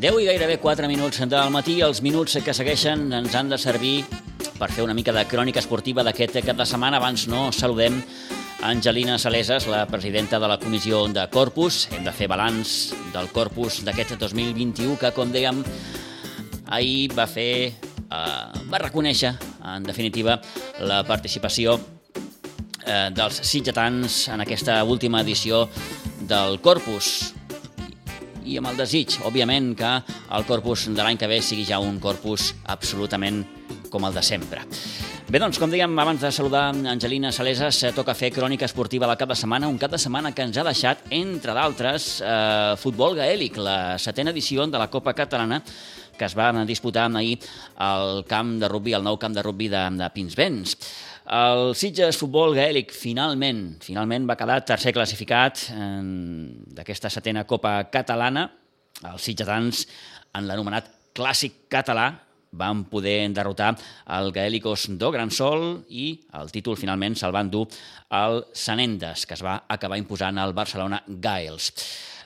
10 i gairebé 4 minuts del matí. Els minuts que segueixen ens han de servir per fer una mica de crònica esportiva d'aquest cap de setmana. Abans no saludem Angelina Saleses, la presidenta de la comissió de Corpus. Hem de fer balanç del Corpus d'aquest 2021 que, com dèiem, ahir va fer, eh, va reconèixer, en definitiva, la participació eh, dels sitgetans en aquesta última edició del Corpus i amb el desig, òbviament, que el corpus de l'any que ve sigui ja un corpus absolutament com el de sempre. Bé, doncs, com dèiem, abans de saludar Angelina Saleses, eh, toca fer crònica esportiva la cap de setmana, un cap de setmana que ens ha deixat, entre d'altres, eh, futbol gaèlic, la setena edició de la Copa Catalana, que es va disputar ahir al camp de rugby, al nou camp de rugby de, de Pinsbens. El Sitges Futbol Gaèlic finalment finalment va quedar tercer classificat d'aquesta setena Copa Catalana. Els sitgetans, en l'anomenat Clàssic Català, van poder derrotar el Gaèlicos do Gran Sol i el títol finalment se'l van dur al Sanendes, que es va acabar imposant al Barcelona Gaels.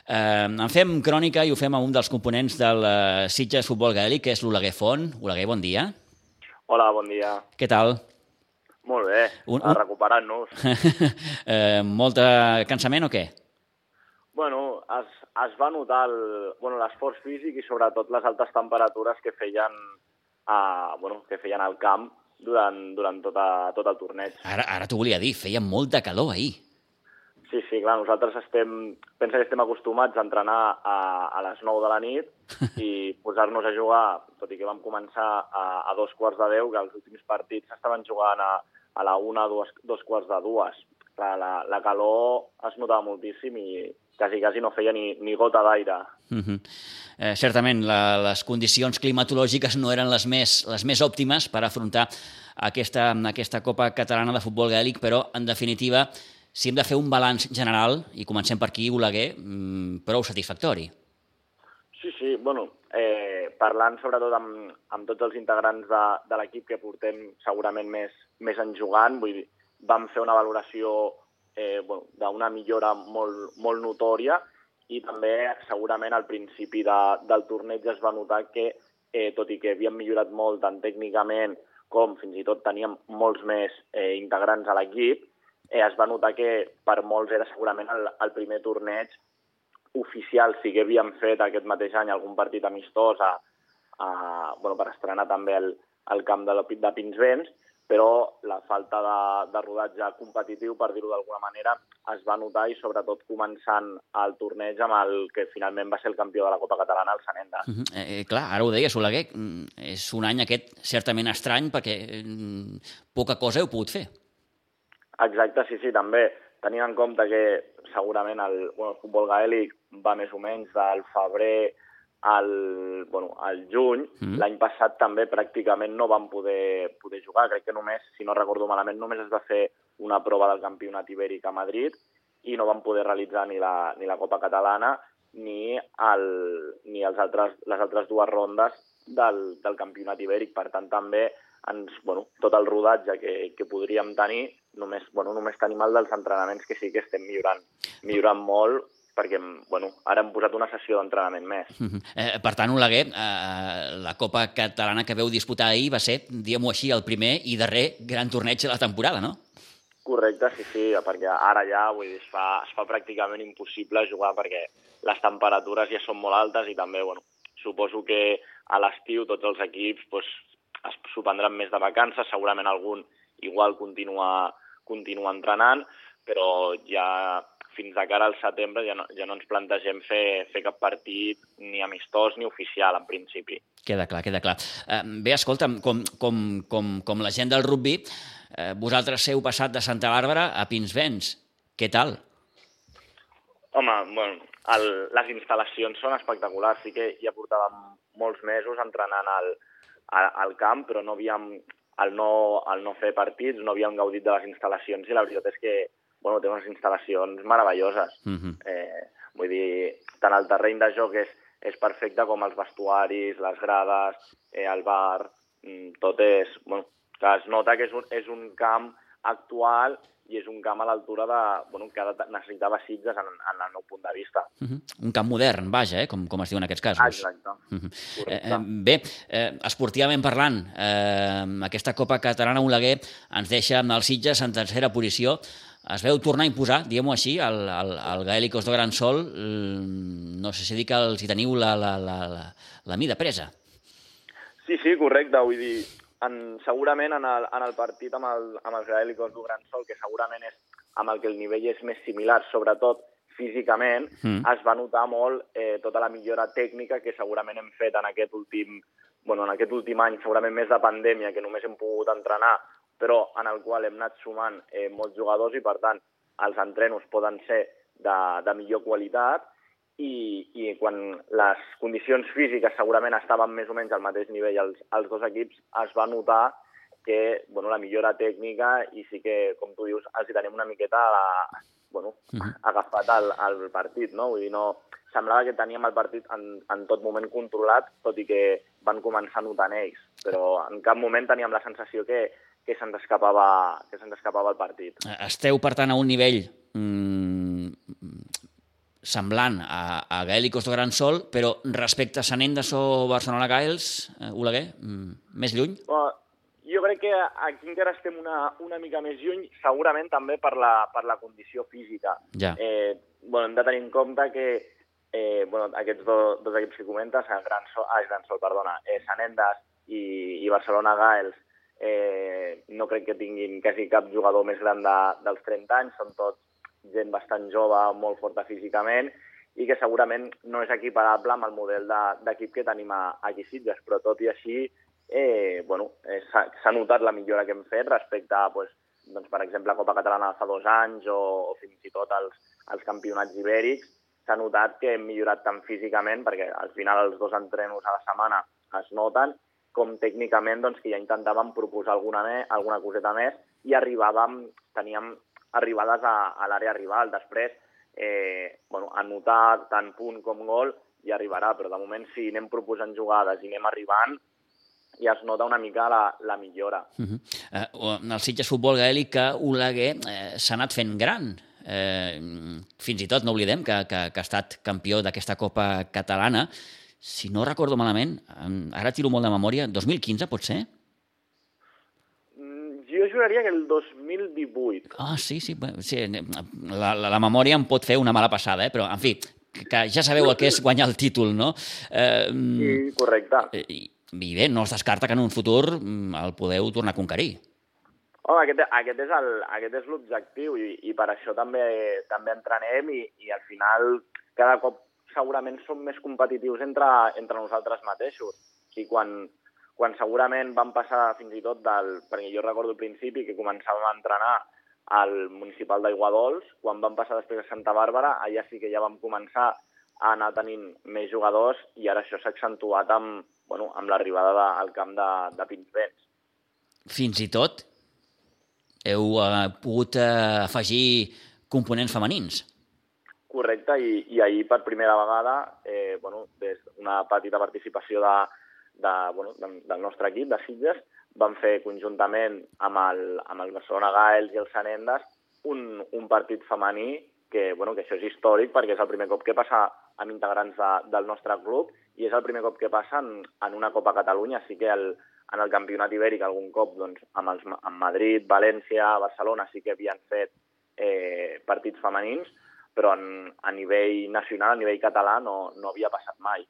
Eh, en fem crònica i ho fem a un dels components del eh, Sitges Futbol Gaèlic, que és l'Oleguer Font. Oleguer, bon dia. Hola, bon dia. Què tal? Molt bé, un, un... recuperant-nos. eh, molt de cansament o què? Bueno, es, es va notar l'esforç bueno, físic i sobretot les altes temperatures que feien, a, bueno, que feien al camp durant, durant tota, tot el torneig. Ara, ara t'ho volia dir, feia molta calor ahir. Sí, sí, clar, nosaltres estem, pensa que estem acostumats a entrenar a, a les 9 de la nit i posar-nos a jugar, tot i que vam començar a, a dos quarts de 10, que els últims partits estaven jugant a, a la una, dos, dos quarts de dues. La, la, la calor es notava moltíssim i quasi, quasi no feia ni, ni gota d'aire. Uh -huh. eh, certament, la, les condicions climatològiques no eren les més, les més òptimes per afrontar aquesta, aquesta Copa Catalana de Futbol Gaèlic, però, en definitiva, si hem de fer un balanç general, i comencem per aquí, Oleguer, mmm, prou satisfactori. Sí, sí, bueno, eh, parlant sobretot amb, amb tots els integrants de, de l'equip que portem segurament més, més en jugant, vull dir, vam fer una valoració eh, bueno, d'una millora molt, molt notòria i també segurament al principi de, del torneig es va notar que, eh, tot i que havíem millorat molt tant tècnicament com fins i tot teníem molts més eh, integrants a l'equip, eh, es va notar que per molts era segurament el, el primer torneig oficial sí que havíem fet aquest mateix any algun partit amistós a, a, bueno, per estrenar també el, el camp de, de Pinsbens, però la falta de, de rodatge competitiu, per dir-ho d'alguna manera, es va notar i sobretot començant el torneig amb el que finalment va ser el campió de la Copa Catalana, el Sanendes. Uh -huh. eh, eh, clar, ara ho deia Soleguer, mm, és un any aquest certament estrany perquè mm, poca cosa heu pogut fer. Exacte, sí, sí, també tenint en compte que segurament el, bueno, el futbol gaèlic va més o menys del febrer al, bueno, al juny. Mm. L'any passat també pràcticament no vam poder, poder jugar. Crec que només, si no recordo malament, només es va fer una prova del campionat ibèric a Madrid i no vam poder realitzar ni la, ni la Copa Catalana ni, el, ni els altres, les altres dues rondes del, del campionat ibèric. Per tant, també ens, bueno, tot el rodatge que, que podríem tenir, només, bueno, només tenim el dels entrenaments que sí que estem millorant, millorant molt perquè bueno, ara hem posat una sessió d'entrenament més. Uh -huh. eh, per tant, Oleguer, eh, la Copa Catalana que veu disputar ahir va ser, diguem-ho així, el primer i darrer gran torneig de la temporada, no? Correcte, sí, sí, perquè ara ja vull dir, es, fa, es fa pràcticament impossible jugar perquè les temperatures ja són molt altes i també, bueno, suposo que a l'estiu tots els equips pues, s'ho prendran més de vacances, segurament algun igual continua, continua entrenant, però ja fins de cara al setembre ja no, ja no ens plantegem fer, fer cap partit ni amistós ni oficial, en principi. Queda clar, queda clar. Eh, bé, escolta'm, com, com, com, com la gent del rugby, eh, vosaltres heu passat de Santa Bàrbara a Pinsbens. Què tal? Home, bueno, el, les instal·lacions són espectaculars. Sí que ja portàvem molts mesos entrenant al, al camp, però no havíem, al no, al no fer partits, no havíem gaudit de les instal·lacions i la veritat és que bueno, té unes instal·lacions meravelloses. Uh mhm. -huh. eh, vull dir, tant el terreny de joc és, és perfecte com els vestuaris, les grades, eh, el bar, mm, tot és... Bueno, que es nota que és un, és un camp actual i és un camp a l'altura de, bueno, que necessitava Sitges en, en el meu punt de vista. Uh -huh. Un camp modern, vaja, eh? com, com es diu en aquests casos. Exacte. Uh -huh. eh, eh, bé, eh, esportivament parlant, eh, aquesta Copa Catalana Oleguer ens deixa amb el Sitges en tercera posició. Es veu tornar a imposar, diguem-ho així, al, al, al Gaèlicos de Gran Sol. No sé si dir que els hi teniu la, la, la, la, la mida presa. Sí, sí, correcte. Vull dir, en, segurament en el, en el partit amb, el, amb els gaèlicos du Gran Sol, que segurament és amb el que el nivell és més similar, sobretot físicament, mm. es va notar molt eh, tota la millora tècnica que segurament hem fet en aquest últim, bueno, en aquest últim any, segurament més de pandèmia, que només hem pogut entrenar, però en el qual hem anat sumant eh, molts jugadors i, per tant, els entrenos poden ser de, de millor qualitat i, i quan les condicions físiques segurament estaven més o menys al mateix nivell als, als dos equips, es va notar que bueno, la millora tècnica i sí que, com tu dius, els hi tenim una miqueta a, bueno, uh -huh. agafat al, al partit, no? Vull dir, no, semblava que teníem el partit en, en tot moment controlat, tot i que van començar notant ells, però en cap moment teníem la sensació que, que se'ns escapava, que se'ns escapava el partit. Esteu, per tant, a un nivell mmm, semblant a, a Gaèlicos de Gran Sol, però respecte a Sant Endes o Barcelona Gaels, eh, Oleguer, mm, més lluny? Uh, jo crec que aquí encara estem una, una mica més lluny, segurament també per la, per la condició física. Ja. Eh, bueno, hem de tenir en compte que eh, bueno, aquests do, dos equips que comentes, Gran Sol, ah, Gran Sol perdona, eh, Sant Endes i, i Barcelona Gaels, eh, no crec que tinguin quasi cap jugador més gran de, dels 30 anys, són tots gent bastant jove, molt forta físicament, i que segurament no és equiparable amb el model d'equip que tenim a, aquí Sitges, però tot i així, eh, bueno, eh, s'ha notat la millora que hem fet respecte a, pues, doncs, per exemple, Copa Catalana fa dos anys o, o fins i tot els, els campionats ibèrics, s'ha notat que hem millorat tant físicament, perquè al final els dos entrenos a la setmana es noten, com tècnicament doncs, que ja intentàvem proposar alguna, alguna coseta més i arribàvem, teníem arribades a, a l'àrea rival. Després, eh, bueno, anotar tant punt com gol ja arribarà, però de moment si anem proposant jugades i anem arribant, ja es nota una mica la, la millora. Uh -huh. uh, el Sitges Futbol Gaèlic que Oleguer eh, s'ha anat fent gran. Eh, fins i tot no oblidem que, que, que ha estat campió d'aquesta Copa Catalana. Si no recordo malament, ara tiro molt de memòria, 2015 pot ser? Juraria que el 2018. Ah, sí, sí. sí la, la, la memòria em pot fer una mala passada, eh? però, en fi, que ja sabeu el que és guanyar el títol, no? Eh, sí, correcte. Eh, I, I bé, no es descarta que en un futur mm, el podeu tornar a conquerir. Home, aquest, aquest és el, aquest és l'objectiu i, i per això també també entrenem i, i al final cada cop segurament som més competitius entre, entre nosaltres mateixos. I quan, quan segurament van passar fins i tot del... Perquè jo recordo al principi que començàvem a entrenar al municipal d'Aiguadols, quan vam passar després a Santa Bàrbara, allà sí que ja vam començar a anar tenint més jugadors i ara això s'ha accentuat amb, bueno, amb l'arribada al camp de, de Pinsbens. Fins i tot heu uh, pogut uh, afegir components femenins. Correcte, i, i ahir per primera vegada, eh, bueno, des d'una petita participació de, de, bueno, de, del nostre equip, de Sitges, vam fer conjuntament amb el, amb el Barcelona Gaels i el Sant Endes un, un partit femení que, bueno, que això és històric perquè és el primer cop que passa amb integrants de, del nostre club i és el primer cop que passa en, en una Copa Catalunya. Sí que el, en el campionat ibèric algun cop doncs, amb, els, amb Madrid, València, Barcelona sí que havien fet eh, partits femenins, però en, a nivell nacional, a nivell català, no, no havia passat mai.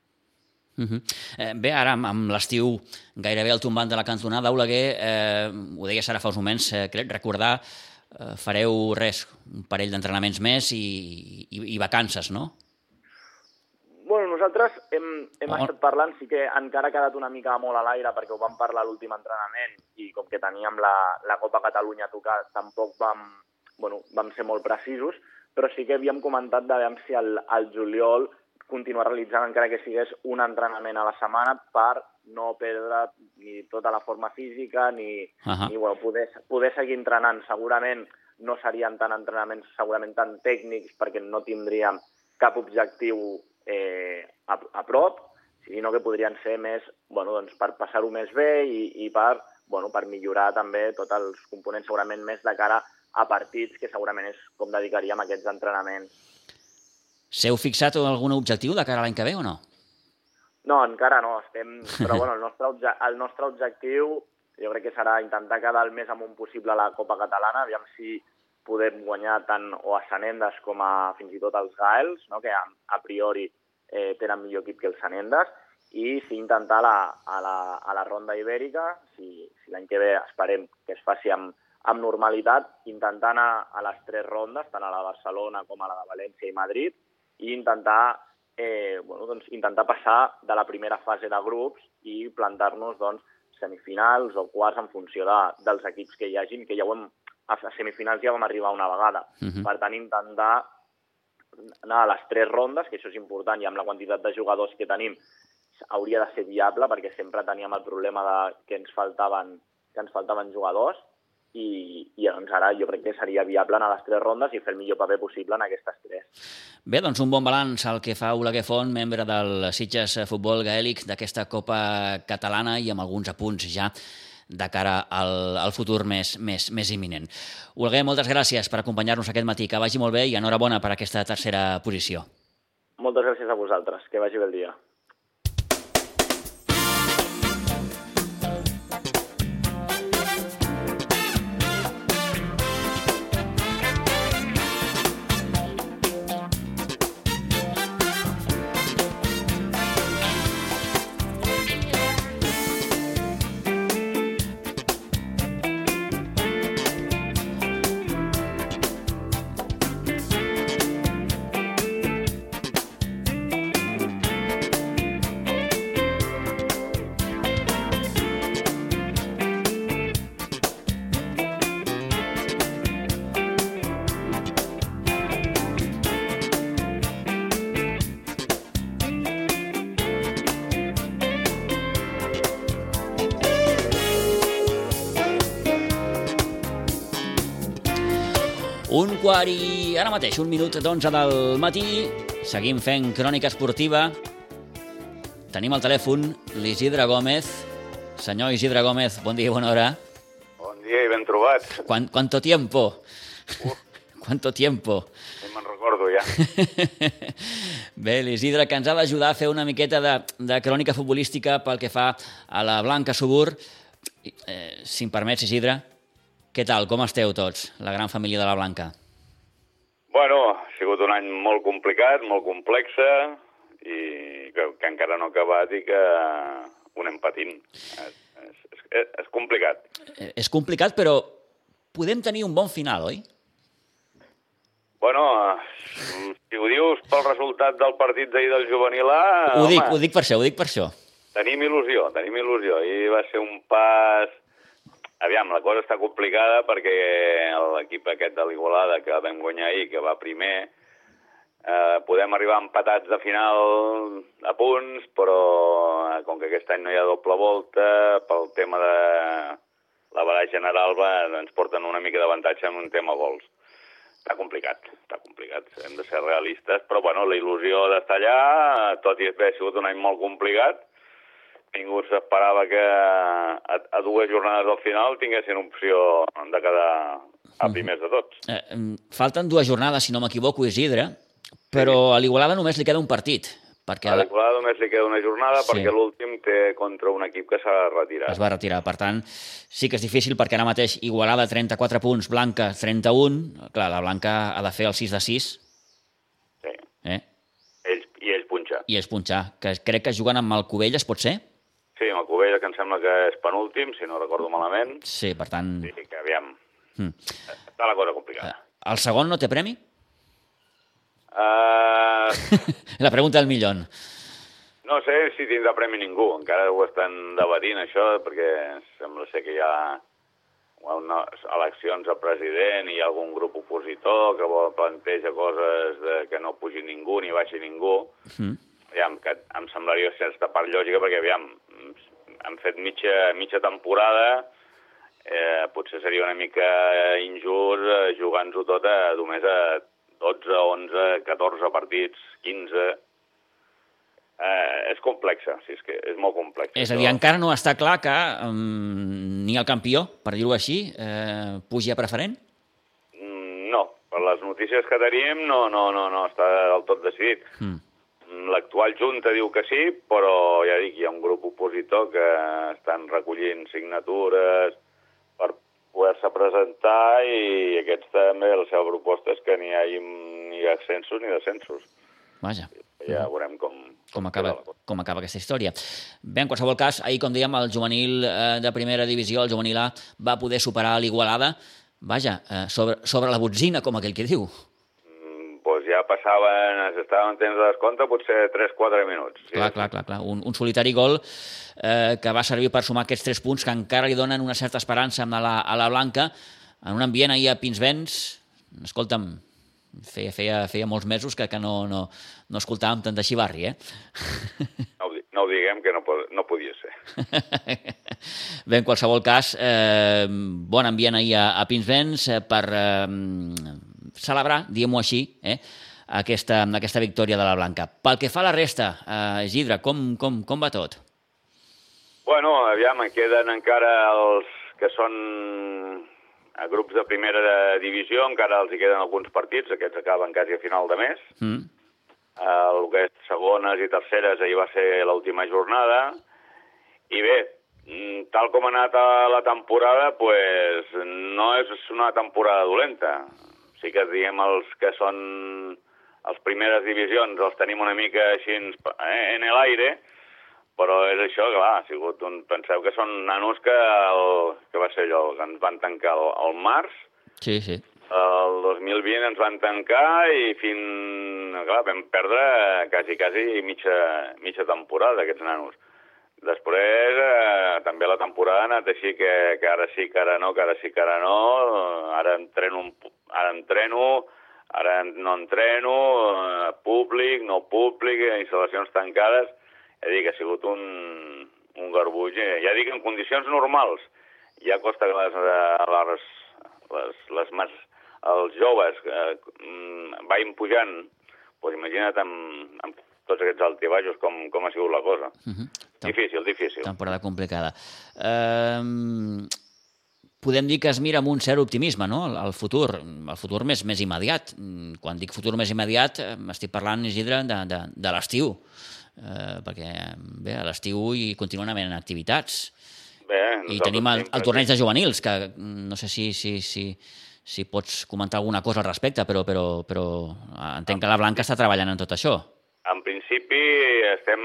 Uh -huh. eh, bé, ara amb, amb l'estiu gairebé al tombant de la cantonada, Oleguer, eh, ho deies ara fa uns moments, eh, crec recordar, eh, fareu res, un parell d'entrenaments més i, i, i vacances, no? Bueno, nosaltres hem, hem oh. estat parlant, sí que encara ha quedat una mica molt a l'aire perquè ho vam parlar a l'últim entrenament i com que teníem la, la Copa Catalunya a tocar, tampoc vam, bueno, vam ser molt precisos, però sí que havíem comentat de veure si al, al juliol continuar realitzant encara que sigués un entrenament a la setmana per no perdre ni tota la forma física ni, uh -huh. ni bueno, poder, poder seguir entrenant. Segurament no serien tan entrenaments segurament tan tècnics perquè no tindríem cap objectiu eh, a, a prop, sinó que podrien ser més bueno, doncs per passar-ho més bé i, i per bueno, per millorar també tots els components segurament més de cara a partits, que segurament és com dedicaríem aquests entrenaments. S'heu fixat algun objectiu de cara a l'any que ve o no? No, encara no, estem... Però bueno, el nostre, obje... el nostre objectiu jo crec que serà intentar quedar el més amunt possible a la Copa Catalana, aviam si podem guanyar tant o a Sanendes com a fins i tot els Gaels, no? que a, a priori eh, tenen millor equip que els Sanendes, i si intentar la, a, la, a la ronda ibèrica, si, si l'any que ve esperem que es faci amb, amb normalitat, intentar anar a les tres rondes, tant a la Barcelona com a la de València i Madrid, i intentar, eh, bueno, doncs, intentar passar de la primera fase de grups i plantar-nos doncs, semifinals o quarts en funció de, dels equips que hi hagin, que ja ho hem, a semifinals ja vam arribar una vegada. Uh -huh. Per tant, intentar anar a les tres rondes, que això és important, i amb la quantitat de jugadors que tenim hauria de ser viable, perquè sempre teníem el problema de que ens faltaven, que ens faltaven jugadors, i, i doncs ara jo crec que seria viable anar a les tres rondes i fer el millor paper possible en aquestes tres. Bé, doncs un bon balanç al que fa Oleguer Font, membre del Sitges Futbol Gaèlic d'aquesta Copa Catalana i amb alguns apunts ja de cara al, al futur més, més, més imminent. Oleguer, moltes gràcies per acompanyar-nos aquest matí. Que vagi molt bé i enhorabona per aquesta tercera posició. Moltes gràcies a vosaltres. Que vagi bé el dia. Un quart i ara mateix, un minut d'onze del matí. Seguim fent crònica esportiva. Tenim al telèfon l'Isidre Gómez. Senyor Isidre Gómez, bon dia i bona hora. Bon dia i ben trobat. Quan, quanto tiempo? Uh. Quanto tiempo? No me'n recordo ja. Bé, l'Isidre, que ens ha d'ajudar a fer una miqueta de, de crònica futbolística pel que fa a la Blanca Subur. Eh, si em permets, Isidre, què tal? Com esteu tots, la gran família de la Blanca? Bueno, ha sigut un any molt complicat, molt complex, i que, que encara no ha acabat i que ho anem patint. És, és, és, és complicat. És complicat, però podem tenir un bon final, oi? Bueno, si ho dius pel resultat del partit d'ahir del juvenil A... Ho home, dic, ho dic per això, ho dic per això. Tenim il·lusió, tenim il·lusió. I va ser un pas Aviam, la cosa està complicada perquè l'equip aquest de l'Igualada que vam guanyar ahir, que va primer, eh, podem arribar empatats de final a punts, però eh, com que aquest any no hi ha doble volta, pel tema de la baralla general va, ens porten una mica d'avantatge en un tema gols. Està complicat, està complicat, hem de ser realistes, però bueno, la il·lusió d'estar allà, tot i haver sigut un any molt complicat, ningú s'esperava que a, a dues jornades al final tinguessin opció de quedar a primers de tots. Eh, falten dues jornades, si no m'equivoco, Isidre, però sí. a l'Igualada només li queda un partit. Perquè a l'Igualada només li queda una jornada sí. perquè l'últim té contra un equip que s'ha retirat. Es va retirar, per tant, sí que és difícil perquè ara mateix Igualada 34 punts, Blanca 31, clar, la Blanca ha de fer el 6 de 6. Sí. Eh? Ells, I ells punxar. I ells punxar, que crec que juguen amb el Covelles, pot ser? Sí, amb el Covella, que em sembla que és penúltim, si no recordo malament. Sí, per tant... Sí, que aviam. Mm. Està la cosa complicada. El segon no té premi? Uh... la pregunta del millón. No sé si tindrà premi ningú. Encara ho estan debatint, això, perquè sembla ser que hi ha unes eleccions al president i hi ha algun grup opositor que vol planteja coses de que no pugi ningú ni baixi ningú. Mm aviam, que em semblaria sense part lògica, perquè, aviam, han fet mitja, mitja temporada, eh, potser seria una mica injust eh, jugant-ho tot a només a 12, 11, 14 partits, 15... Eh, és complexa, sí, és que és molt complexa. És a dir, encara no està clar que um, ni el campió, per dir-ho així, eh, pugi a preferent? Mm, no, per les notícies que tenim no, no, no, no està del tot decidit. Mm. L'actual Junta diu que sí, però ja dic, hi ha un grup opositor que estan recollint signatures per poder-se presentar i aquests també, la seva proposta és que n'hi hagi ni ascensos ni descensos. Vaja. Ja veurem com, com acaba, com acaba aquesta història. Bé, en qualsevol cas, ahir, com dèiem, el juvenil eh, de primera divisió, el juvenil A, va poder superar l'Igualada, vaja, eh, sobre, sobre la botzina, com aquell que diu. Passaven, estaven en temps de descompte, potser 3-4 minuts. Sí. Clar, clar, clar, clar. Un, un solitari gol eh, que va servir per sumar aquests 3 punts que encara li donen una certa esperança a la, a la Blanca, en un ambient ahir a Pinsbens, escolta'm, feia, feia, feia molts mesos que, que no, no, no escoltàvem tant de xivarri, eh? No, no ho diguem, que no, no podia ser. Bé, en qualsevol cas, eh, bon ambient ahir a, a Pinsbens eh, per eh, celebrar, diguem-ho així, eh, aquesta, aquesta victòria de la Blanca. Pel que fa a la resta, eh, Isidre, com, com, com va tot? Bueno, aviam, queden encara els que són a grups de primera divisió encara els hi queden alguns partits, aquests acaben quasi a final de mes. Mm. El que és segones i terceres, ahir va ser l'última jornada. I bé, mm, tal com ha anat la temporada, pues, no és una temporada dolenta. Sí que diem els que són les primeres divisions, els tenim una mica així eh, en l'aire, però és això, clar, ha sigut un... Penseu que són nanos que, el, que va ser allò, que ens van tancar el, el març. Sí, sí. El 2020 ens van tancar i fins... Clar, vam perdre quasi, quasi mitja, mitja temporada, aquests nanos. Després, eh, també la temporada ha anat així que, que ara sí, que ara no, que ara sí, que ara no. Ara entreno, ara entreno, ara no entreno, eh, públic, no públic, instal·lacions tancades ja dic, ha sigut un, un garbuix. Eh, ja dic, en condicions normals ja costa que les, eh, les, les, les mas, els joves eh, mm, vagin pujant, doncs imagina't amb, amb tots aquests altibaixos com, com ha sigut la cosa. Uh. -huh. Difícil, difícil. Temporada complicada. Um, podem dir que es mira amb un cert optimisme, no?, el, el futur, el futur més, més immediat. Quan dic futur més immediat, estic parlant, Isidre, de, de, de l'estiu eh, perquè bé, a l'estiu hi continuen havent activitats. Bé, I tenim el, el torneig de juvenils, que mm, no sé si, si, si, si pots comentar alguna cosa al respecte, però, però, però entenc que la Blanca està treballant en tot això. En principi estem,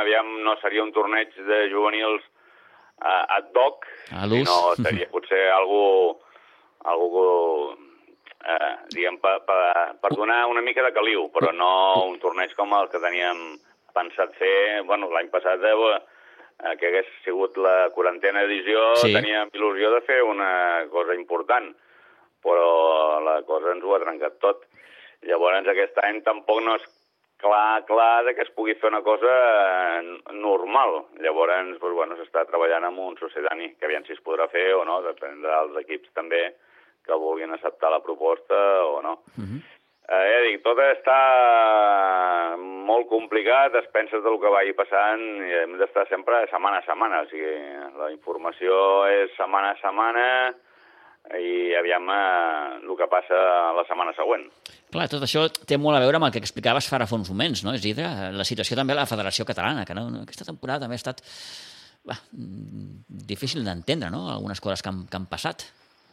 aviam, no seria un torneig de juvenils uh, ad hoc, sinó seria potser algú, algú eh, diguem, per, per, per donar una mica de caliu, però no un torneig com el que teníem pensat fer, bueno, l'any passat eh, eh, que hagués sigut la quarantena edició, sí. teníem il·lusió de fer una cosa important, però la cosa ens ho ha trencat tot. Llavors aquest any tampoc no és clar, clar de que es pugui fer una cosa eh, normal. Llavors, doncs, bueno, s'està treballant amb un sucedani, que aviam si es podrà fer o no, depèn dels equips també que vulguin acceptar la proposta o no. Uh mhm. -huh. Eh, ja dic, tot està molt complicat, es pensa del que vagi passant i hem d'estar sempre setmana a setmana, o sigui, la informació és setmana a setmana i aviam eh, el que passa la setmana següent. Clar, tot això té molt a veure amb el que explicaves fa uns moments, no, Isidre? La situació també a la Federació Catalana, que no, aquesta temporada també ha estat bah, difícil d'entendre, no?, algunes coses que han, que han passat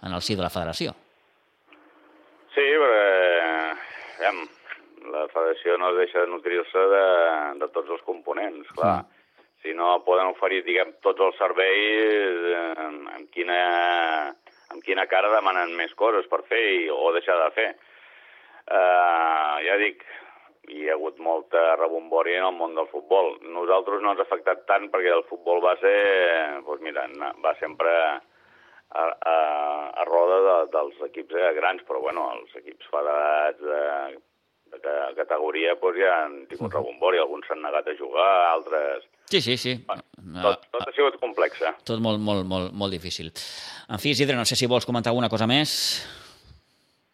en el si de la federació. Sí, perquè aviam, la federació no deixa de nutrir-se de, de tots els components, clar. Mm. Si no poden oferir, diguem, tots els serveis, eh, amb, quina, amb quina cara demanen més coses per fer i, o deixar de fer. Uh, ja dic, hi ha hagut molta rebombòria en el món del futbol. Nosaltres no ens ha afectat tant perquè el futbol base, doncs mira, va sempre a, a, a roda de, dels equips eh, grans, però bueno, els equips federats de, de, de categoria doncs ja han tingut uh -huh. rebombori, alguns s'han negat a jugar, altres... Sí, sí, sí. Bueno, tot, tot ha sigut complex. Tot molt, molt, molt, molt difícil. En fi, Isidre, no sé si vols comentar alguna cosa més.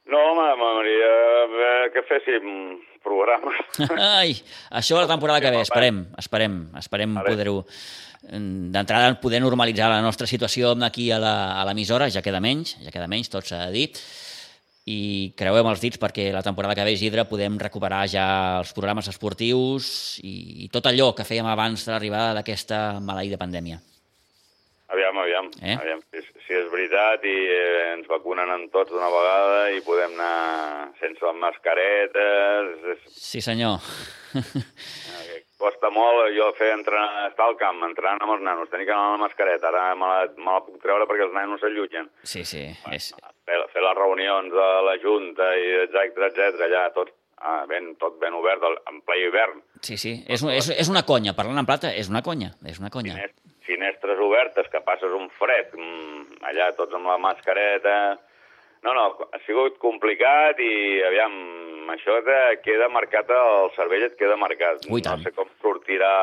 No, m'agradaria que féssim programes. Ai, això la temporada que ve, esperem, esperem, esperem poder-ho d'entrada poder normalitzar la nostra situació aquí a l'emissora, ja queda menys, ja queda menys, tot s'ha de dir, i creuem els dits perquè la temporada que ve, Isidre, podem recuperar ja els programes esportius i, i tot allò que fèiem abans de l'arribada d'aquesta maleïda pandèmia. Aviam. Eh? aviam. Si, si és veritat i eh, ens vacunen en tots d'una vegada i podem anar sense mascaretes... És... Sí, senyor. Costa molt jo fer entrenar, estar al camp, entrenant amb els nanos, tenir que anar amb la mascareta, ara me la, me la puc treure perquè els nanos s'allutgen. Sí, sí. És... Fer, fer les reunions de la Junta, i etc etc allà tot, ah, ben, tot ben obert, en ple hivern. Sí, sí, és, és, és una conya, parlant en plata, és una conya, és una conya. Finestres, finestres obertes, que passes un fred, mm, allà tots amb la mascareta... No, no, ha sigut complicat i, aviam, això de, queda marcat, el cervell et queda marcat. Ui, tant. No sé com sortirà...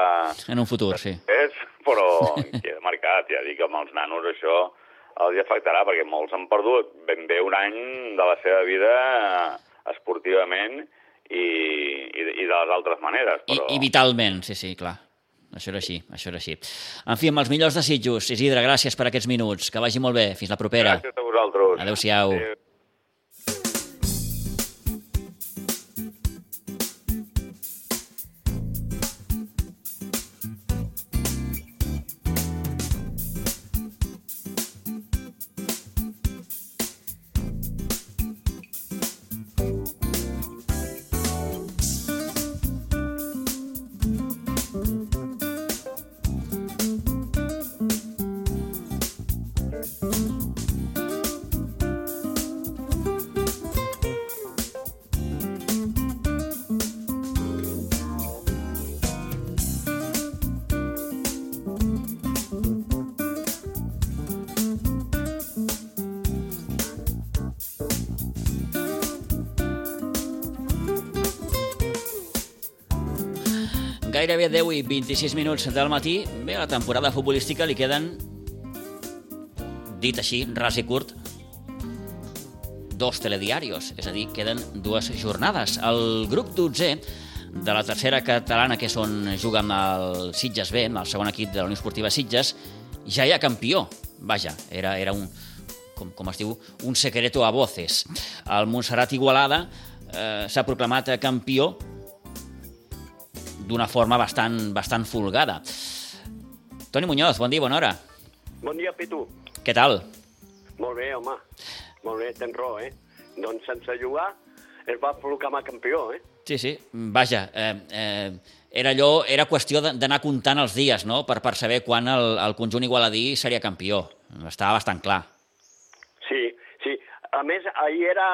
En un futur, sí. És, però queda marcat, ja dic, amb els nanos això els afectarà, perquè molts han perdut ben bé un any de la seva vida esportivament i, i, i de les altres maneres. Però... I, I vitalment, sí, sí, clar. Això era així, això era així. En fi, amb els millors desitjos. Isidre, gràcies per aquests minuts. Que vagi molt bé. Fins la propera. Gràcies a vosaltres. Adéu-siau. Adéu. Gairebé 10 i 26 minuts del matí. Bé, a la temporada futbolística li queden, dit així, ras i curt, dos telediarios, és a dir, queden dues jornades. El grup 12 de la tercera catalana, que és on juguen el Sitges B, el segon equip de la Unió Esportiva Sitges, ja hi ha campió. Vaja, era, era un, com, com es diu, un secreto a voces. El Montserrat Igualada eh, s'ha proclamat campió d'una forma bastant, bastant folgada. Toni Muñoz, bon dia, bona hora. Bon dia, Pitu. Què tal? Molt bé, home. Molt bé, tens raó, eh? Doncs sense jugar es va proclamar campió, eh? Sí, sí, vaja, eh, eh, era allò, era qüestió d'anar comptant els dies, no?, per, per saber quan el, el conjunt igualadí seria campió. Estava bastant clar. Sí, sí. A més, ahir era,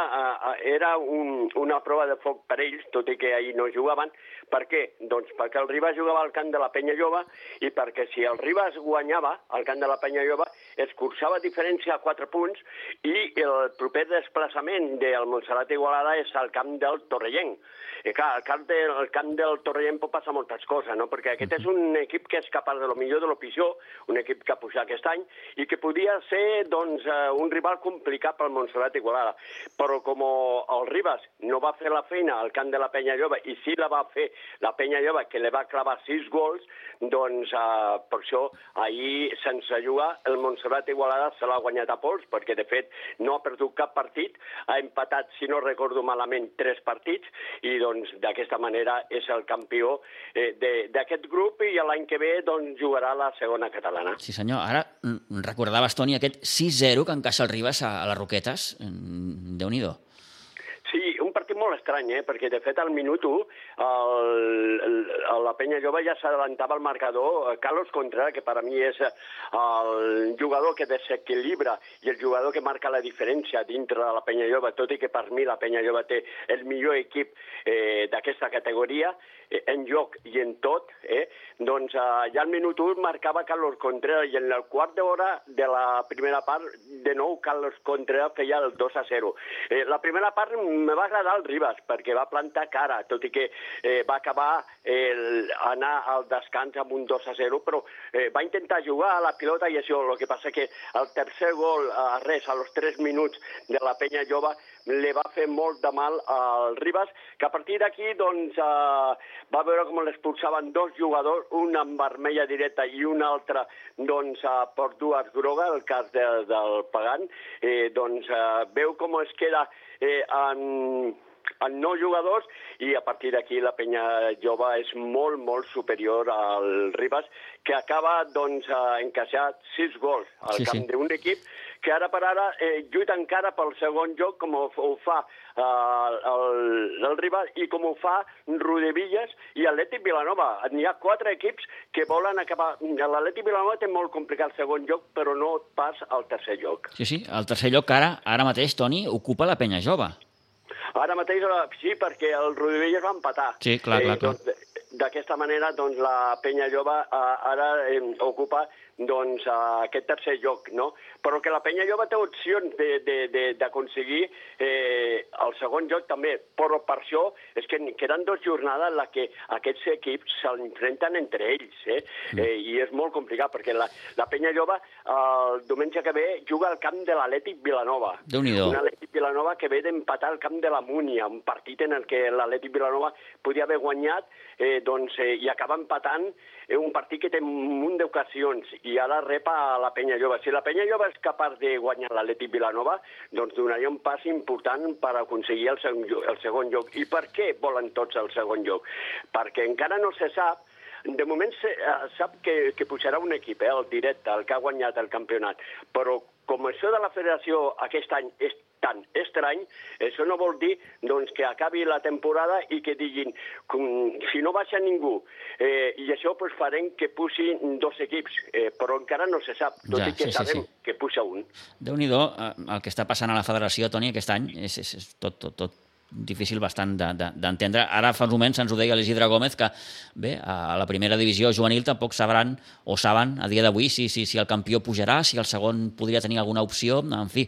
era un, una prova de foc per ells, tot i que ahir no jugaven, per què? Doncs perquè el Ribas jugava al camp de la Penya Lloba i perquè si el Ribas guanyava al camp de la Penya Lloba es cursava diferència a 4 punts i el proper desplaçament del Montserrat Igualada és al camp del Torrellent. I clar, al camp, del, al camp del Torrellent pot passar moltes coses, no? perquè aquest és un equip que és capaç de lo millor de lo pitjor, un equip que ha pujat aquest any i que podia ser doncs, eh, un rival complicat pel Montserrat Igualada. Però com el Ribas no va fer la feina al camp de la Penya Lloba i sí la va fer la Penya Lloba, que li va clavar sis gols, doncs eh, per això ahir, sense jugar, el Montserrat Igualada se l'ha guanyat a pols, perquè de fet no ha perdut cap partit, ha empatat, si no recordo malament, tres partits, i doncs d'aquesta manera és el campió eh, d'aquest grup i l'any que ve doncs, jugarà la segona catalana. Sí senyor, ara recordaves, Toni, aquest 6-0 que encaixa el Ribas a, a les Roquetes, déu-n'hi-do molt estrany, eh? perquè de fet al minut 1 el, el, la penya jove ja s'adelantava al marcador. Carlos Contreras, que per a mi és el jugador que desequilibra i el jugador que marca la diferència dintre de la penya jove, tot i que per mi la penya jove té el millor equip eh, d'aquesta categoria, eh, en joc i en tot, eh? doncs eh, ja al minut 1 marcava Carlos Contreras i en el quart d'hora de la primera part, de nou Carlos Contreras feia el 2 a 0. Eh, la primera part me va agradar el Ribas, perquè va plantar cara, tot i que eh, va acabar el, anar al descans amb un 2 a 0, però eh, va intentar jugar a la pilota i això, el que passa que el tercer gol a res, a los 3 minuts de la penya jove, li va fer molt de mal al Ribas, que a partir d'aquí doncs, eh, va veure com l'expulsaven dos jugadors, un amb vermella directa i un altre doncs, eh, per dues grogues, el cas de, del Pagant, eh, doncs eh, veu com es queda eh, en, en nou jugadors i a partir d'aquí la penya jove és molt, molt superior al Ribas, que acaba doncs, encaixar sis gols al Sí, camp sí. d'un equip que ara per ara eh, lluita encara pel segon joc com ho, ho fa eh, el, el Ribas i com ho fa Rodevilles i Atlètic Vilanova. N'hi ha quatre equips que volen acabar... L'Atlètic Vilanova té molt complicat el segon joc, però no pas el tercer joc. Sí, sí, el tercer lloc ara, ara mateix, Toni, ocupa la penya jove. Ara mateix eh, sí, perquè el Rodovelles va empatar. Sí, clar, clar, clar. Doncs, D'aquesta manera, doncs, la penya jove eh, ara eh, ocupa doncs, eh, aquest tercer lloc, no? Però que la penya jove té opcions de- de- de- d'aconseguir eh, el segon lloc també, però per això és que queden dues jornades en la que aquests equips s'enfrenten entre ells, eh? Mm. eh? I és molt complicat, perquè la, la penya jove el diumenge que ve juga al camp de l'Atlètic Vilanova. Déu-n'hi-do. Un Atlètic Vilanova que ve d'empatar al camp de la Múnia, un partit en el que l'Atlètic Vilanova podia haver guanyat eh, doncs, eh, i acaba empatant eh, un partit que té un munt d'ocasions i ara rep a la Penya Jove. Si la Penya Jove és capaç de guanyar l'Atlètic Vilanova, doncs donaria un pas important per aconseguir el segon, lloc- el segon lloc. I per què volen tots el segon lloc? Perquè encara no se sap de moment se, eh, sap que, que pujarà un equip, eh, el directe, el que ha guanyat el campionat, però com això de la federació aquest any és tan estrany, això no vol dir doncs, que acabi la temporada i que diguin, com, si no baixa ningú, eh, i això pues, farem que pugi dos equips, eh, però encara no se sap, tot Ja, i que sí, sí, sabem sí. que puja un. Déu-n'hi-do, eh, el que està passant a la federació, Toni, aquest any, és, és, és tot, tot, tot difícil bastant de- de- d'entendre. Ara fa uns moments ens ho deia l'Isidre Gómez que, bé, a la primera divisió juvenil tampoc sabran o saben a dia d'avui si, si, si el campió pujarà, si el segon podria tenir alguna opció, en fi,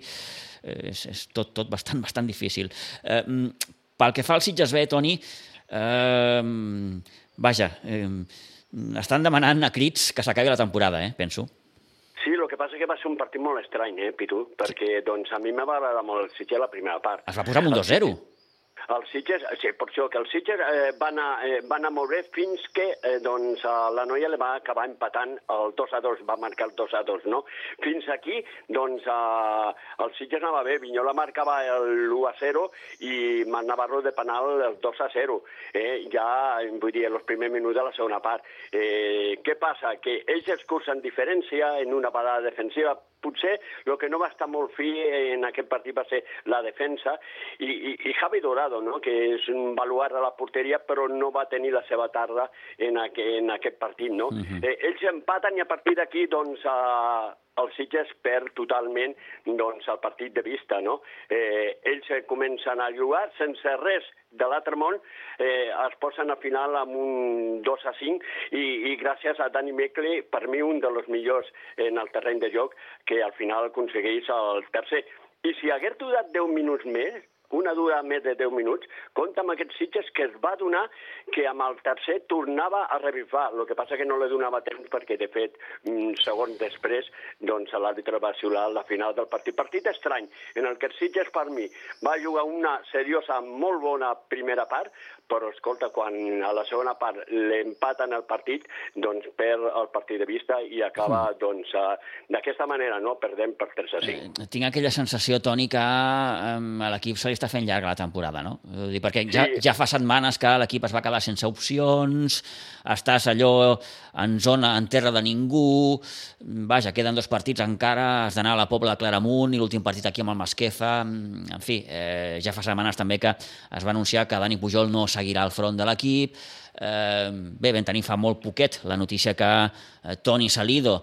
és, és tot, tot bastant, bastant difícil. Eh, mm, pel que fa al Sitges B, Toni, eh, vaja, eh, estan demanant a crits que s'acabi la temporada, eh, penso. Sí, el que passa que va ser un partit molt estrany, eh, Pitu? Perquè doncs, a mi m'ha agradat molt el Sitges la primera part. Es va posar amb un 2-0. El Sitges, sí, per això que el Sitges eh, va, anar, eh, va anar molt bé fins que eh, doncs, la noia li va acabar empatant el 2 a 2, va marcar el 2 a 2, no? Fins aquí, doncs, eh, el Sitges anava bé, Vinyola marcava el 1 a 0 i Man Navarro de penal el 2 a 0, eh? ja, vull dir, els primers minuts de la segona part. Eh, què passa? Que ells es cursen diferència en una parada defensiva, potser el que no va estar molt fi en aquest partit va ser la defensa i, i, i Javi Dorado, no? que és un baluart de la porteria però no va tenir la seva tarda en, aqu en aquest partit. No? Uh -huh. eh, ells empaten i a partir d'aquí doncs, eh, el Sitges perd totalment doncs, el partit de vista. No? Eh, ells eh, comencen a jugar sense res de l'altre món, eh, es posen a final amb un 2 a 5 i, i gràcies a Dani Mekle, per mi un dels millors en el terreny de joc, que al final aconsegueix el tercer. I si hagués durat 10 minuts més, una dura més de 10 minuts, compta amb aquests Sitges que es va donar que amb el tercer tornava a revifar. El que passa que no li donava temps perquè, de fet, un segon després, doncs l'àrbitre va xiular la final del partit. Partit estrany, en el que el Sitges, per mi, va jugar una seriosa, molt bona primera part, però, escolta, quan a la segona part l'empaten el partit, doncs perd el partit de vista i acaba, doncs, eh, d'aquesta manera, no? Perdem per 3 a 5. Eh, tinc aquella sensació, Toni, que eh, a l'equip se li està fent llarga la temporada, no? Dir, perquè ja, Sí. ja fa setmanes que l'equip es va quedar sense opcions, estàs allò en zona, en terra de ningú, vaja, queden dos partits encara, has d'anar a la Pobla de Claramunt i l'últim partit aquí amb el Masquefa, en fi, eh, ja fa setmanes també que es va anunciar que Dani Pujol no seguirà al front de l'equip, eh, bé, vam tenir fa molt poquet. La notícia que eh, Toni Salido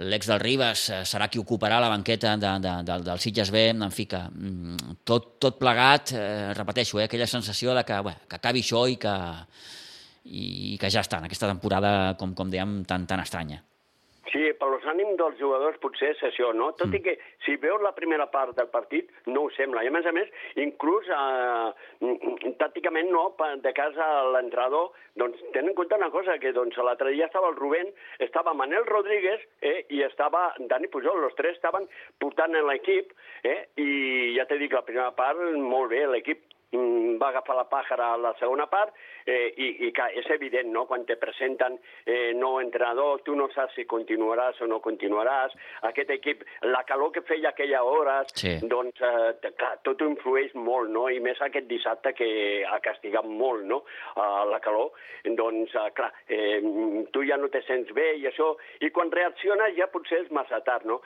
l'ex del Ribas eh, serà qui ocuparà la banqueta de, de, de, del Sitges B, en fi, que mm, tot, tot plegat, eh, repeteixo, eh, aquella sensació de que, bé, que acabi això i que, i que ja està, en aquesta temporada, com, com dèiem, tan, tan estranya. Per los ànims dels jugadors potser és això, no? Tot mm. i que si veus la primera part del partit no ho sembla. I a més a més, inclús eh, tàcticament no, de casa a l'entrenador, doncs tenen en compte una cosa, que doncs l'altre dia estava el Rubén, estava Manel Rodríguez eh, i estava Dani Pujol, els tres estaven portant en l'equip eh, i ja t'he dit la primera part, molt bé, l'equip Mm, va agafar la pàjara a la segona part eh, i, i que és evident, no?, quan te presenten eh, nou entrenador, tu no saps si continuaràs o no continuaràs, aquest equip, la calor que feia aquella hores, sí. doncs, eh, clar, tot influeix molt, no?, i més aquest dissabte que ha castigat molt, no?, uh, la calor, doncs, uh, clar, eh, tu ja no te sents bé i això, i quan reacciones ja potser és massa tard, no?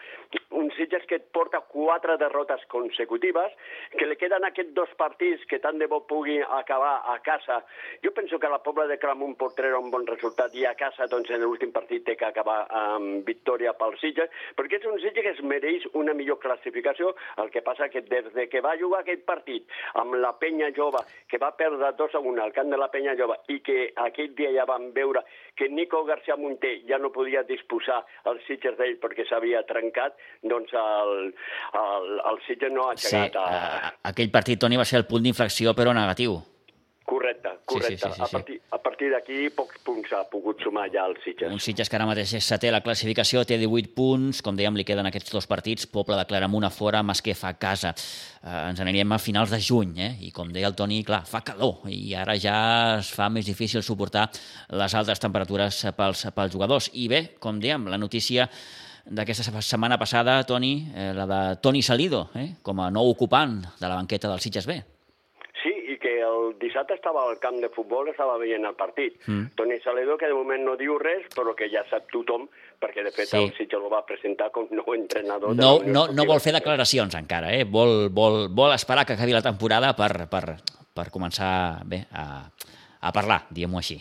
Un Sitges que et porta quatre derrotes consecutives, que li queden aquests dos partits que que tant de bo pugui acabar a casa. Jo penso que la Pobla de Clamunt pot treure un bon resultat i a casa, doncs, en l'últim partit té que acabar amb victòria pel Sitges, perquè és un Sitges que es mereix una millor classificació. El que passa que des de que va jugar aquest partit amb la Penya Jove, que va perdre 2 a 1 al camp de la Penya Jove, i que aquell dia ja vam veure que Nico García Monté ja no podia disposar els Sitges d'ell perquè s'havia trencat, doncs el, el, el Sitges no ha aixecat... Sí, a... aquell partit, Toni, va ser el punt d'inflexió infracció, però negatiu. Correcte, correcte. Sí, sí, sí, sí, a partir, a partir d'aquí pocs punts ha pogut sumar ja el Sitges. Un Sitges que ara mateix és setè la classificació, té 18 punts, com dèiem, li queden aquests dos partits, Poble de Claramunt a fora, Masquefa a casa. Eh, ens anirem a finals de juny, eh? i com deia el Toni, clar, fa calor, i ara ja es fa més difícil suportar les altes temperatures pels, pels jugadors. I bé, com dèiem, la notícia d'aquesta setmana passada, Toni, eh, la de Toni Salido, eh? com a nou ocupant de la banqueta del Sitges B el dissabte estava al camp de futbol, estava veient el partit. Mm. Toni Saledo, que de moment no diu res, però que ja sap tothom, perquè de fet sí. el Sitges el va presentar com nou entrenador. No, no, no vol fer declaracions encara, eh? vol, vol, vol esperar que acabi la temporada per, per, per començar bé, a, a parlar, diguem-ho així.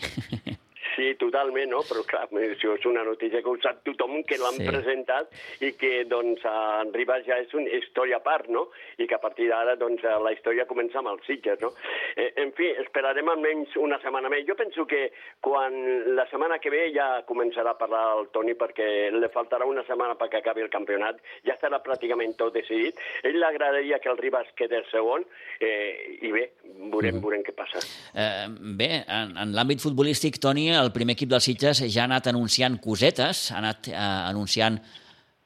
Sí, totalment, no? Però clar, això és una notícia que ho sap tothom, que l'han sí. presentat i que, doncs, en Ribas ja és una història a part, no? I que a partir d'ara, doncs, la història comença amb els Sitges, no? Eh, en fi, esperarem almenys una setmana més. Jo penso que quan la setmana que ve ja començarà a parlar el Toni perquè li faltarà una setmana perquè acabi el campionat, ja estarà pràcticament tot decidit. Ell l'agradaria que el Ribas quedés segon eh, i bé, veurem, mm. veurem què passa. Eh, bé, en, en l'àmbit futbolístic, Toni, el primer equip dels Sitges ja ha anat anunciant cosetes, ha anat eh, anunciant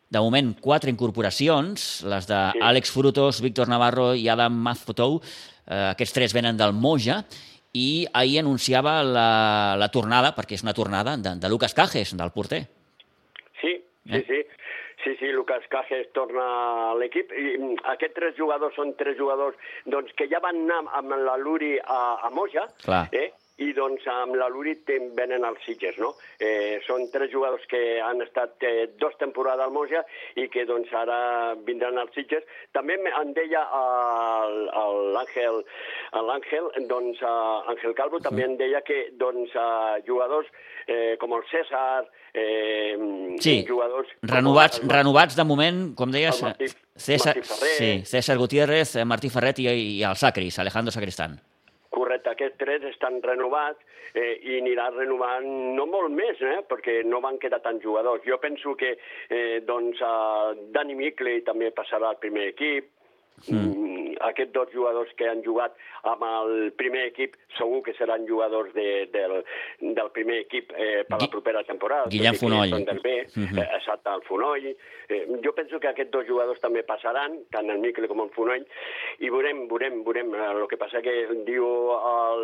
de moment quatre incorporacions, les d'Àlex sí. Frutos, Víctor Navarro i Adam Mazfotou. Eh, aquests tres venen del Moja i ahir anunciava la, la tornada, perquè és una tornada, de, de Lucas Cajes, del porter. Sí, sí, eh? sí. Sí, sí, Lucas Cajes torna a l'equip. Mm, aquests tres jugadors són tres jugadors doncs, que ja van anar amb la Luri a, a Moja, Clar. eh? I doncs amb la Lurit venen els Sitges, no? Eh, són tres jugadors que han estat eh, dos temporades al Moja i que doncs ara vindran als Sitges. També en deia l'Àngel, l'Àngel, doncs Àngel Calvo també en deia que doncs jugadors eh, com el César, eh, sí. jugadors... Renovats, el, renovats de moment, com deies, Martí, César, Martí sí, César Gutiérrez, Martí Ferret i, i el Sacris, Alejandro Sacristán. Correcte, aquests tres estan renovats eh, i anirà renovant no molt més, eh, perquè no van quedar tants jugadors. Jo penso que eh, doncs, eh, Dani Mickley també passarà al primer equip, Mm. Aquests dos jugadors que han jugat amb el primer equip segur que seran jugadors de, del, del primer equip eh, per la propera temporada. Guillem Fonoll. Del B, mm -hmm. eh, exacte, el Fonoll. Eh, jo penso que aquests dos jugadors també passaran, tant el Miquel com el Fonoll, i veurem, veurem, veurem. El que passa que diu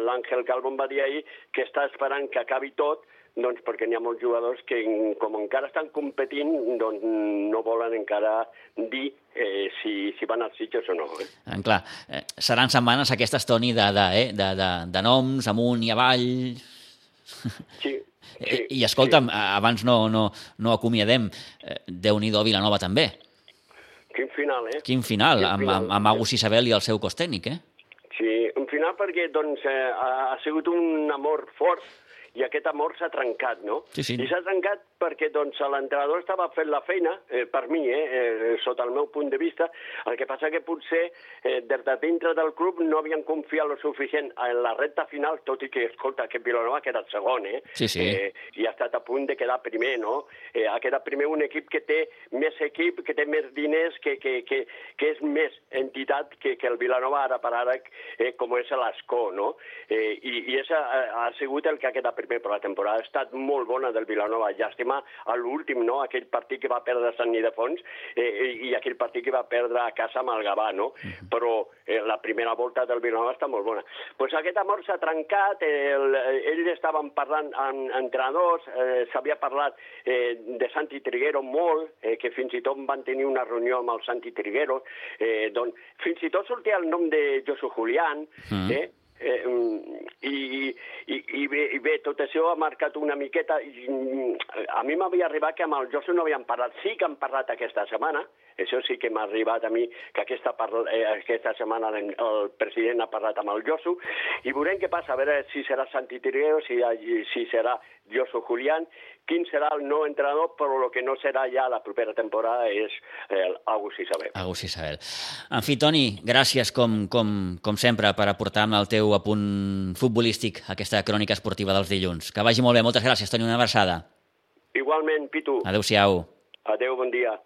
l'Àngel Calvo va dir ahir que està esperant que acabi tot doncs perquè n'hi ha molts jugadors que, com encara estan competint, doncs no volen encara dir eh, si, si van als Sitges o no. Eh? En clar, eh, seran setmanes aquestes, Toni, de, de, eh, de, de, de noms amunt i avall... Sí, Sí, I escolta'm, sí. abans no, no, no acomiadem, eh, Déu-n'hi-do Vilanova també. Quin final, eh? Quin final, Quin amb, final. amb, amb Agus Isabel i el seu cos tècnic, eh? Sí, un final perquè doncs, eh, ha sigut un amor fort i aquest amor s'ha trencat, no? Sí, sí. I s'ha trencat perquè doncs, l'entrenador estava fent la feina, eh, per mi, eh, eh, sota el meu punt de vista, el que passa que potser eh, des de dintre del club no havien confiat lo suficient en la recta final, tot i que, escolta, que Vilanova ha quedat segon, eh? Sí, sí. Eh, I ha estat a punt de quedar primer, no? Eh, ha quedat primer un equip que té més equip, que té més diners, que, que, que, que és més entitat que, que el Vilanova ara per ara, eh, com és l'Escó, no? Eh, I i és, ha, ha sigut el que ha quedat primer, però la temporada ha estat molt bona del Vilanova. Llàstima a l'últim, no? Aquell partit que va perdre Sant Nidefons eh, i aquell partit que va perdre a casa amb el Gavà, no? Però eh, la primera volta del Vilanova està molt bona. Doncs pues aquest amor s'ha trencat, eh, el, ells estaven parlant amb entrenadors, eh, s'havia parlat eh, de Santi Triguero molt, eh, que fins i tot van tenir una reunió amb el Santi Triguero, eh, doncs fins i tot sortia el nom de Josu Julián, mm. eh, Eh, i, i, i, bé, I bé, tot això ha marcat una miqueta... I, a mi m'havia arribat que amb el Josu no havien parlat. Sí que han parlat aquesta setmana, això sí que m'ha arribat a mi, que aquesta, eh, aquesta setmana el, president ha parlat amb el Josu, i veurem què passa, a veure si serà Santi Tirgueo, si, si serà Josu Julián, quin serà el nou entrenador, però el que no serà ja la propera temporada és el Agus Isabel. Agus Isabel. En fi, Toni, gràcies com, com, com sempre per aportar amb el teu apunt futbolístic aquesta crònica esportiva dels dilluns. Que vagi molt bé. Moltes gràcies, Toni. Una abraçada. Igualment, Pitu. Adéu-siau. Adéu, bon dia.